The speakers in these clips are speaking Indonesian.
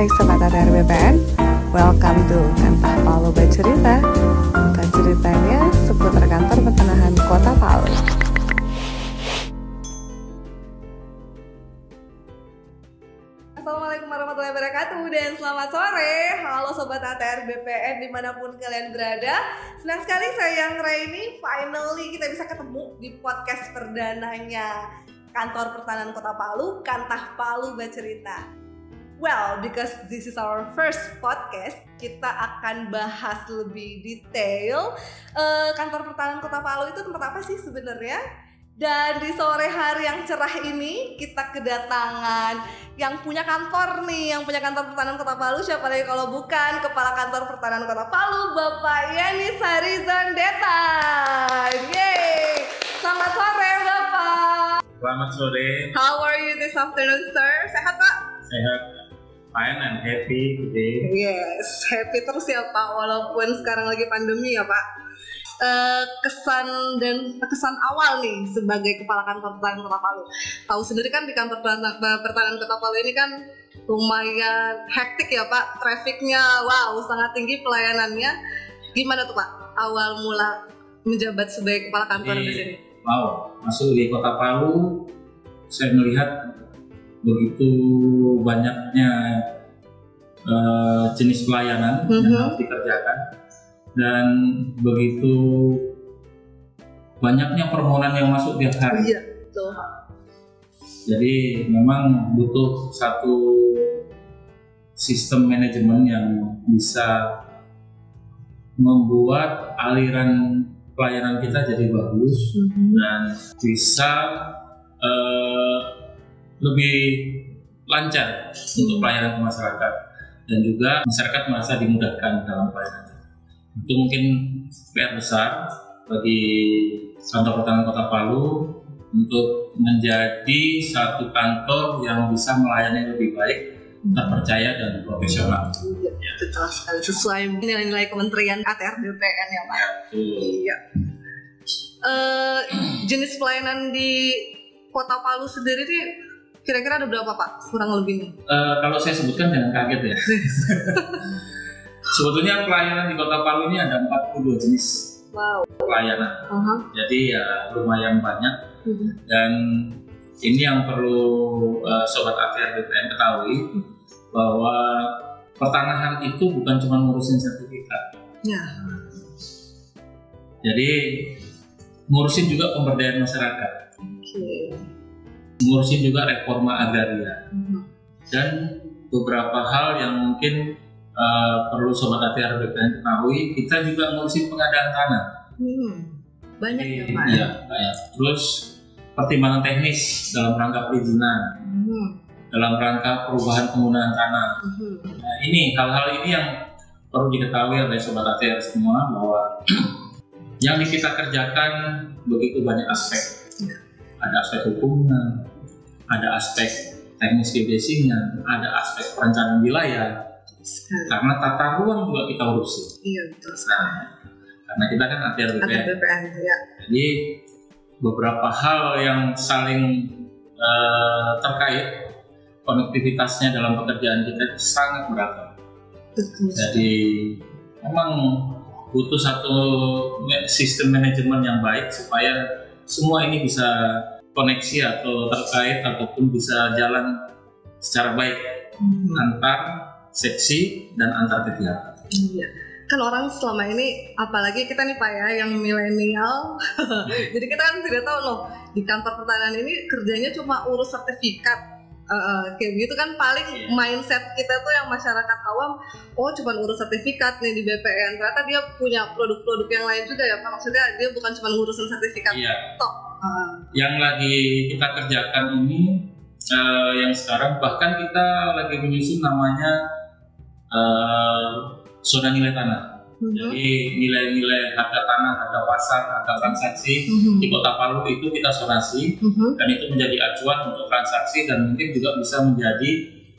Hai Sobat ATR BPN, welcome to Kantah Palu Bercerita Tempat ceritanya seputar kantor pertanahan kota Palu. Assalamualaikum warahmatullahi wabarakatuh dan selamat sore. Halo Sobat ATR BPN di mana pun kalian berada. Senang sekali saya yang Raini finally kita bisa ketemu di podcast perdananya Kantor Pertanahan Kota Palu, Kantah Palu Bercerita Well, because this is our first podcast, kita akan bahas lebih detail uh, kantor pertahanan Kota Palu itu tempat apa sih sebenarnya? Dan di sore hari yang cerah ini kita kedatangan yang punya kantor nih, yang punya kantor pertahanan Kota Palu siapa lagi kalau bukan Kepala Kantor Pertahanan Kota Palu, Bapak Yani Sarizon Detan. Yeay! Selamat sore Bapak. Selamat sore. How are you this afternoon, sir? Sehat Pak? Sehat fine and happy today. Yes, happy terus ya Pak, walaupun sekarang lagi pandemi ya Pak. Uh, kesan dan kesan awal nih sebagai kepala kantor pertahanan Kota Palu. Tahu sendiri kan di kantor pertahanan Kota Palu ini kan lumayan hektik ya Pak, trafficnya wow sangat tinggi pelayanannya. Gimana tuh Pak awal mula menjabat sebagai kepala kantor di, di sini? Wow, masuk di Kota Palu, saya melihat begitu banyaknya uh, jenis pelayanan mm-hmm. yang harus dikerjakan dan begitu banyaknya permohonan yang masuk tiap hari. Iya, betul. Jadi memang butuh satu sistem manajemen yang bisa membuat aliran pelayanan kita jadi bagus mm-hmm. dan bisa uh, lebih lancar untuk pelayanan ke masyarakat dan juga masyarakat merasa dimudahkan dalam pelayanan. Itu mungkin PR besar bagi kantor pertahanan Kota Palu untuk menjadi satu kantor yang bisa melayani lebih baik, terpercaya dan profesional. Iya, ya. betul sekali sesuai nilai-nilai Kementerian ATR BPN ya Pak. Ya, iya. Uh, jenis pelayanan di Kota Palu sendiri nih Kira-kira ada berapa Pak kurang lebih nih? Uh, kalau saya sebutkan jangan kaget ya. Sebetulnya pelayanan di Kota Palu ini ada 42 jenis wow. pelayanan. Uh -huh. Jadi ya lumayan banyak uh mhm. -huh. dan ini yang perlu uh, sobat ATR BPN ketahui uh -huh. bahwa pertanahan itu bukan cuma ngurusin sertifikat. Ya. Jadi ngurusin juga pemberdayaan masyarakat. Okay ngurusin juga reforma agraria hmm. dan beberapa hal yang mungkin uh, perlu sobat ATR BPN ketahui kita juga ngurusin pengadaan tanah hmm. banyak ya Pak iya banyak terus pertimbangan teknis dalam rangka perizinan hmm. dalam rangka perubahan penggunaan tanah hmm. nah, ini hal-hal ini yang perlu diketahui oleh sobat ATR semua bahwa yang kita kerjakan begitu banyak aspek ya. Ada aspek hukumnya ada aspek teknis geodesinya, ada aspek perencanaan wilayah, Sekali. karena tata ruang juga kita urusi. Iya betul. Nah, karena kita kan ATR BPN. BPN ya. Jadi beberapa hal yang saling uh, terkait konektivitasnya dalam pekerjaan kita itu sangat beragam. Jadi memang butuh satu sistem manajemen yang baik supaya semua ini bisa koneksi atau terkait ataupun bisa jalan secara baik hmm. antar seksi dan antar kegiatan. Iya. Kan orang selama ini, apalagi kita nih Pak ya, yang milenial, jadi kita kan tidak tahu loh di kantor pertanian ini kerjanya cuma urus sertifikat, Uh, kayak gitu kan paling yeah. mindset kita tuh yang masyarakat awam oh cuma urus sertifikat nih di BPN ternyata dia punya produk-produk yang lain juga ya Pak maksudnya dia bukan cuma ngurusin sertifikat yeah. tok yang lagi kita kerjakan ini uh, yang sekarang bahkan kita lagi menyusun namanya uh, zona nilai tanah. Jadi nilai-nilai harga tanah, harga pasar, harga transaksi mm-hmm. di Kota Palu itu kita sonasi mm-hmm. dan itu menjadi acuan untuk transaksi dan mungkin juga bisa menjadi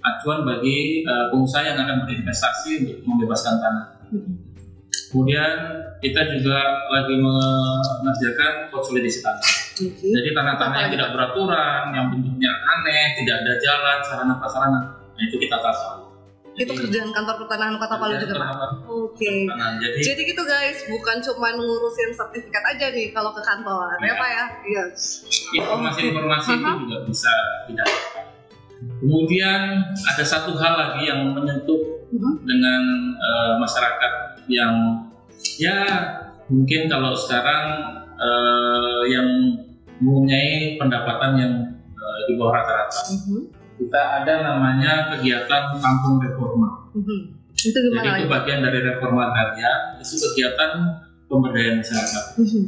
acuan bagi uh, pengusaha yang akan berinvestasi untuk membebaskan tanah. Mm-hmm. Kemudian kita juga lagi mengerjakan konsolidasi tanah. Okay. Jadi tanah-tanah yang tidak beraturan, yang bentuknya aneh, tidak ada jalan, sarana prasarana, nah itu kita tata. Itu kerjaan kantor pertanahan Kota Palu juga, Pak. Oke. Jadi Jadi gitu guys, bukan cuma ngurusin sertifikat aja nih kalau ke kantor, ya Iya. Pak ya? Iya. informasi-informasi itu Aha. juga bisa tidak. Kemudian ada satu hal lagi yang menyentuh dengan eh, masyarakat yang ya mungkin kalau sekarang eh, yang mempunyai pendapatan yang eh, di bawah rata-rata. Kita ada namanya kegiatan kampung reforma. Mhm. Itu Jadi gimana itu lagi? bagian dari reforma agraria, itu kegiatan pemberdayaan masyarakat. Mhm.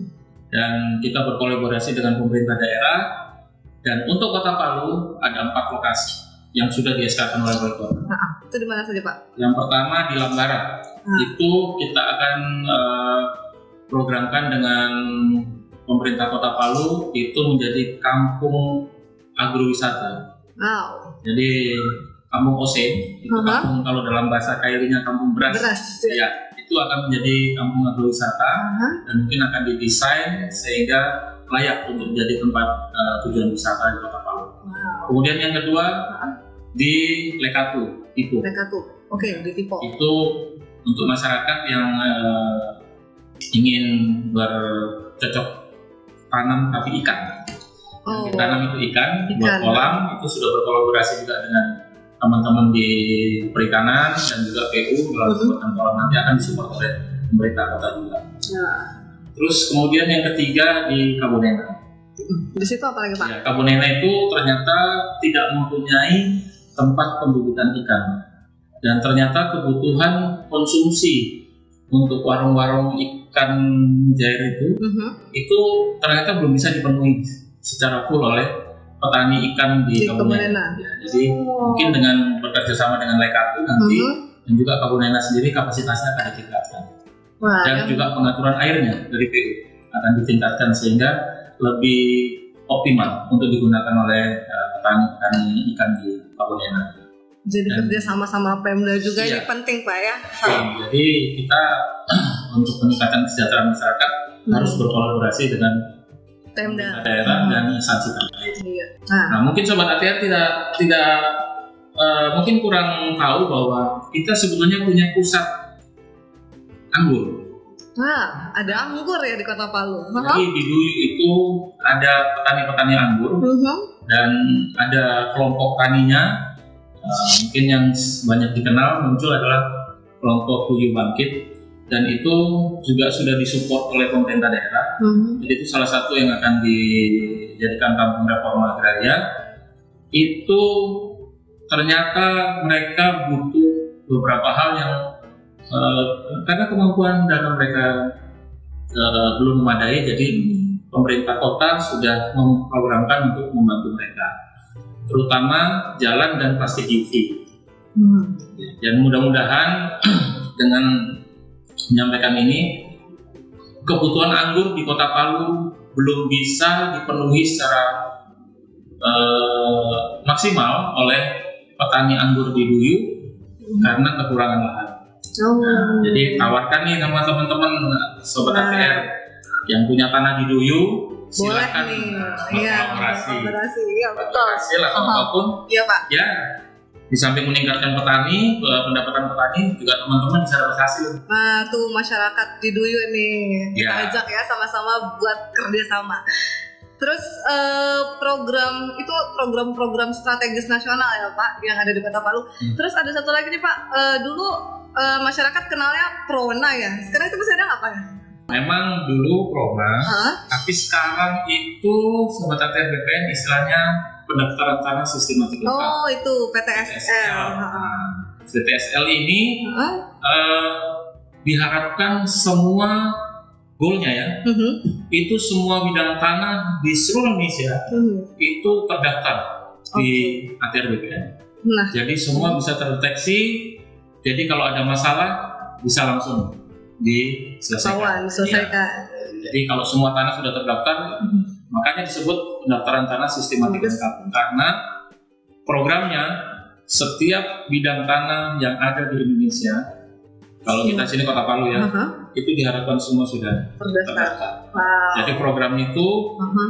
dan kita berkolaborasi dengan pemerintah daerah dan untuk Kota Palu ada empat lokasi yang sudah dieskakan oleh wali kota. Itu di mana saja Pak? Yang pertama di Langgara, Hmm. itu kita akan eh, programkan dengan pemerintah Kota Palu itu menjadi kampung agrowisata. Wow, Jadi kampung OC itu Aha. kampung kalau dalam bahasa kailinya kampung beras. beras. Ya, itu akan menjadi kampung agrowisata Aha. dan mungkin akan didesain sehingga layak untuk menjadi tempat uh, tujuan wisata di Kota Palu. Wow. Kemudian yang kedua di Lekatu, Ipo. Mereka tuh. Oke, di Tipo. Itu untuk masyarakat yang uh, ingin bercocok tanam tapi ikan. Oh. ditanam itu ikan, buat Ikan. kolam itu sudah berkolaborasi juga dengan teman-teman di perikanan dan juga PU Mhm. pembuatan kolam nanti akan disupport oleh pemerintah kota juga. Nah, Terus kemudian yang ketiga di Kabunena. di situ apa lagi Pak? Ya, Kabunena itu ternyata tidak mempunyai tempat pembibitan ikan. Dan ternyata kebutuhan konsumsi untuk warung-warung ikan jair itu Mhm. itu ternyata belum bisa dipenuhi secara full oleh petani ikan di, Di. Ya, jadi mungkin dengan bekerja sama dengan Lekatu nanti Mhm. dan juga Kabunena sendiri kapasitasnya akan ditingkatkan Wah, dan yang- juga pengaturan airnya dari PU akan ditingkatkan sehingga lebih optimal untuk digunakan oleh eh, petani-petani ikan di Kabunena. jadi dan- kerja sama-sama Pemda juga Iya. ini penting Pak ya. Jadi kita untuk peningkatan kesejahteraan masyarakat Hmm. harus berkolaborasi dengan Pemda. daerah Hmm. dan instansi terkait. Iya. Nah, Nah, mungkin sobat ATR tidak tidak eh, mungkin kurang tahu bahwa kita sebetulnya punya pusat anggur. nah, ada anggur ya di Kota Palu. Jadi di Duyu itu ada petani-petani anggur Mhm. dan ada kelompok taninya. Eh, mungkin yang banyak dikenal muncul adalah kelompok Duyu Bangkit dan itu juga sudah disupport oleh pemerintah daerah. Mhm. Jadi itu salah satu yang akan dijadikan kampung reforma agraria. Itu ternyata mereka butuh beberapa hal yang eh, karena kemampuan dana mereka eh, belum memadai, jadi pemerintah kota sudah memprogramkan untuk membantu mereka, terutama jalan dan plastik UV. Mhm. Dan mudah-mudahan dengan menyampaikan ini, kebutuhan anggur di Kota Palu belum bisa dipenuhi secara eh, maksimal oleh petani anggur di Duyu karena kekurangan lahan. Oh. Nah, jadi tawarkan nih sama teman-teman sobat Nah. ATR yang punya tanah di Duyu, silakan nih. Iya, berkolaborasi. berkolaborasi. Iya, betul. Hasil atau Aha. apa pun Iya, Pak. ya di samping meningkatkan petani eh, pendapatan petani juga teman-teman bisa dapat hasil Nah, tuh masyarakat di Duyu nih kita Ya. ajak ya sama-sama buat kerjasama. Terus eh, program itu program-program strategis nasional ya Pak yang ada di Kota Palu. Hmm. Terus ada satu lagi nih Pak, Eh, dulu eh, masyarakat kenalnya Prona ya. Sekarang itu masih ada nggak Pak ya? memang dulu Proma Hah? tapi sekarang itu sobat ATR BPN istilahnya pendaftaran tanah sistematik lengkap Oh itu PTSL. Nah, PTSL ini Hah? eh, diharapkan semua goalnya ya Mhm. itu semua bidang tanah di seluruh Indonesia Mhm. itu terdaftar di ATR BPN Nah, Jadi semua bisa terdeteksi. Jadi kalau ada masalah bisa langsung diselesaikan. kawan selesaikan. Jadi kalau semua tanah sudah terdaftar, Mhm. Makanya disebut pendaftaran tanah sistematik lengkap. Karena programnya setiap bidang tanah yang ada di Indonesia, kalau kita sini Kota Palu ya, Aha, itu diharapkan semua sudah Terdaftar. Wow. Jadi program itu Aha.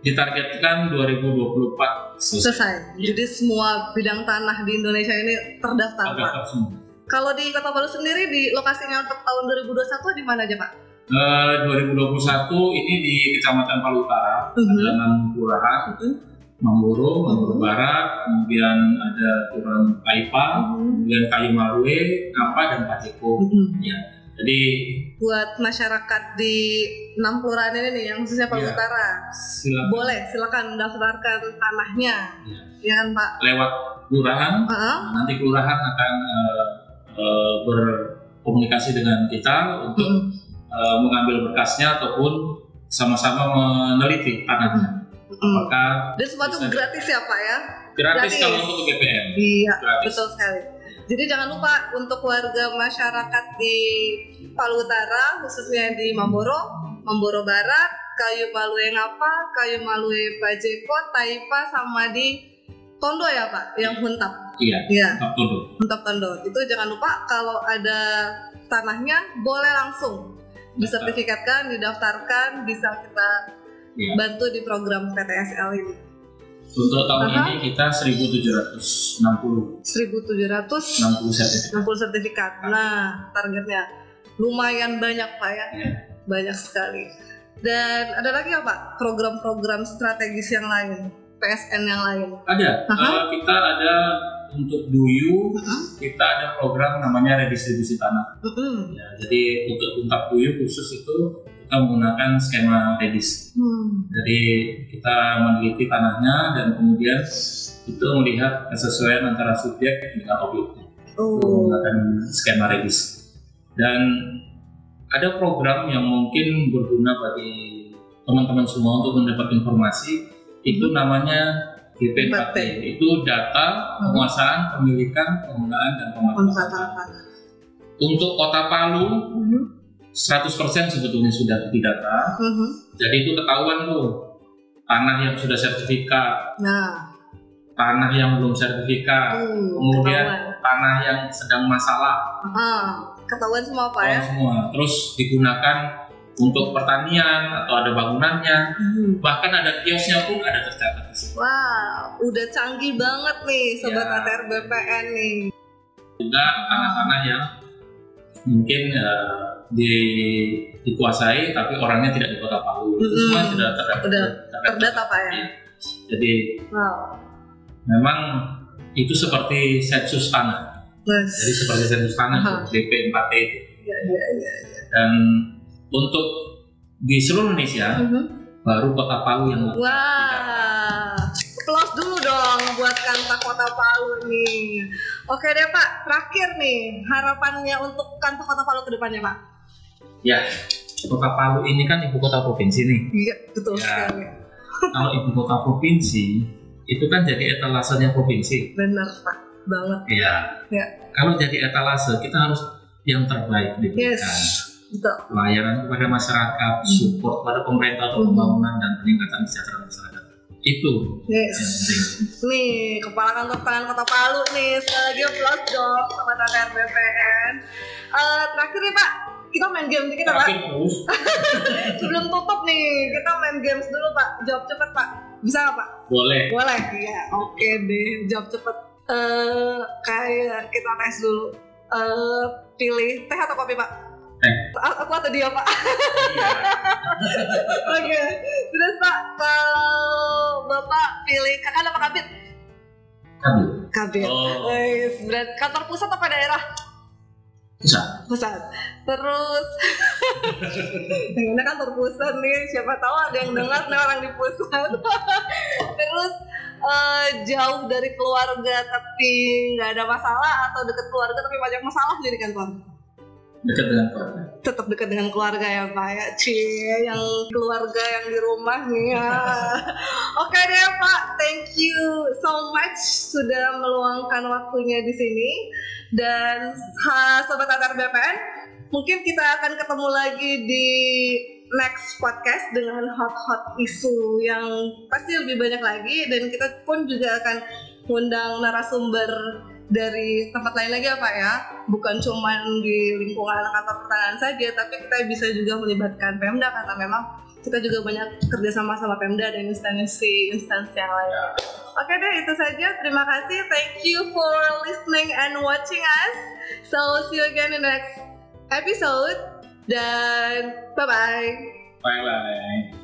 ditargetkan 2024 selesai. selesai. Iya. Jadi semua bidang tanah di Indonesia ini terdaftar Pak. Terdaftar semua. Kalau di Kota Palu sendiri di lokasinya untuk tahun 2021 di mana aja Pak? Eh, 2021 ini di Kecamatan Palu Utara, Mhm. ada enam kelurahan, Mhm. Mamboro, Mamboro Mhm. Barat, kemudian ada Kelurahan Paipa, kemudian Kayu Marue, Ngapa, dan Paceko. Jadi Buat masyarakat di enam kelurahan ini nih, yang khususnya Palu Iya. Utara, silakan boleh silakan mendaftarkan tanahnya, ya kan Pak? lewat kelurahan, Heeh. nanti kelurahan akan eh, eh, berkomunikasi dengan kita untuk Mhm. Eh, mengambil berkasnya ataupun sama-sama meneliti tanahnya. Mhm. Apakah Dan semua itu gratis ya Pak ya? gratis Gratis. kalau untuk BPN? Iya, Gratis. betul sekali. Jadi jangan lupa untuk warga masyarakat di Palu Utara, khususnya di Mamboro, Mamboro Barat, Kayu Malue Ngapa, Kayu Malue Pajeko, Taipa, sama di Tondo ya Pak, yang Huntap. Iya, Iya, tak dulu. Huntap Tondo. Itu jangan lupa kalau ada tanahnya boleh langsung disertifikatkan, didaftarkan, bisa kita Iya. bantu di program PTSL ini. Untuk tahun Aha. ini kita 1760 1700 60 sertifikat. 60 sertifikat. Nah, targetnya lumayan banyak Pak ya. Iya. Banyak sekali. Dan ada lagi ya Pak program-program strategis yang lain, PSN yang lain. Ada. Aha. Eh, kita ada untuk Duyu, Mhm. kita ada program namanya redistribusi tanah. Mm-mm. Ya, jadi untuk untak Duyu khusus itu kita menggunakan skema redis. Hmm. Jadi kita meneliti tanahnya dan kemudian itu melihat kesesuaian antara subjek dengan objeknya. Itu Oh. menggunakan skema redis. Dan ada program yang mungkin berguna bagi teman-teman semua untuk mendapat informasi itu namanya GP4T itu data Hmm. penguasaan pemilikan penggunaan dan pemanfaatan untuk kota Palu Mhm. 100% sebetulnya sudah didata. Mhm. jadi itu ketahuan tuh. Tanah yang sudah sertifikat. Nah, tanah yang belum sertifikat. Uh, kemudian ketahuan. tanah yang sedang masalah. Ah, ketahuan semua Pak ya. Ketahuan semua. Terus digunakan untuk pertanian atau ada bangunannya Mhm. bahkan ada kiosnya pun ada tercatat di situ Wah, udah canggih banget nih sobat Ya. ATR BPN nih. juga tanah-tanah yang mungkin eh, di, dikuasai tapi orangnya tidak di kota Palu itu Mm-mm. semua sudah terdata. Udah terdata. Pak ya. Iya. Jadi Wow. memang itu seperti sensus tanah. Yes. Jadi seperti sensus tanah DP 4T itu. Ya, ya, ya. Dan untuk di seluruh Indonesia Mhm. baru kota Palu yang Wah, applause dulu dong buat kantor Kota Palu nih. Oke deh Pak, terakhir nih harapannya untuk kantor Kota Palu ke depannya Pak. Ya, kota Palu ini kan ibu kota provinsi nih. Iya, betul Ya. sekali. Kalau ibu kota provinsi itu kan jadi etalasenya provinsi. Benar Pak, banget. Iya. Ya. Kalau jadi etalase kita harus yang terbaik diberikan. Yes, betul. Pelayanan kepada masyarakat, support kepada pemerintah untuk Mhm. pembangunan dan peningkatan kesejahteraan masyarakat. Itu Yes. yang penting. Nih, kepala kantor tangan Kota Palu nih, sekali lagi applause dong sama TTR BPN. Eh, terakhir nih Pak, kita main game dikit ya Pak. Sebelum tutup nih, kita main games dulu Pak. Jawab cepet Pak. Bisa nggak Pak? Boleh. Boleh, iya. Oke deh, jawab cepet. Eh, kayak kita tes dulu. Eh, pilih teh atau kopi Pak? Teh. A- Aku atau dia Pak? Iya. Oke. Terus Pak, kalau Bapak pilih kakak apa kabit? Kabel. Kabit. Oh, Wih, berat kantor pusat apa daerah? bisa. Pusat. Terus ini kantor pusat nih, siapa tahu ada yang dengar nih orang di pusat. Terus eh, jauh dari keluarga tapi nggak ada masalah atau deket keluarga tapi banyak masalah nih di kantor? Dekat dengan keluarga. Tetap dekat dengan keluarga ya Pak ya. Cie, yang keluarga yang di rumah nih ya. Oke deh Pak, thank you so much sudah meluangkan waktunya di sini. Dan ha, Sobat Atar BPN, mungkin kita akan ketemu lagi di next podcast dengan hot-hot isu yang pasti lebih banyak lagi dan kita pun juga akan undang narasumber dari tempat lain lagi ya Pak ya bukan cuma di lingkungan kantor pertanian saja tapi kita bisa juga melibatkan Pemda karena memang kita juga banyak kerjasama sama Pemda dan instansi instansi yang lain Oke deh itu saja. Terima kasih. Thank you for listening and watching us. So see you again in the next episode. Dan bye bye. Bye bye.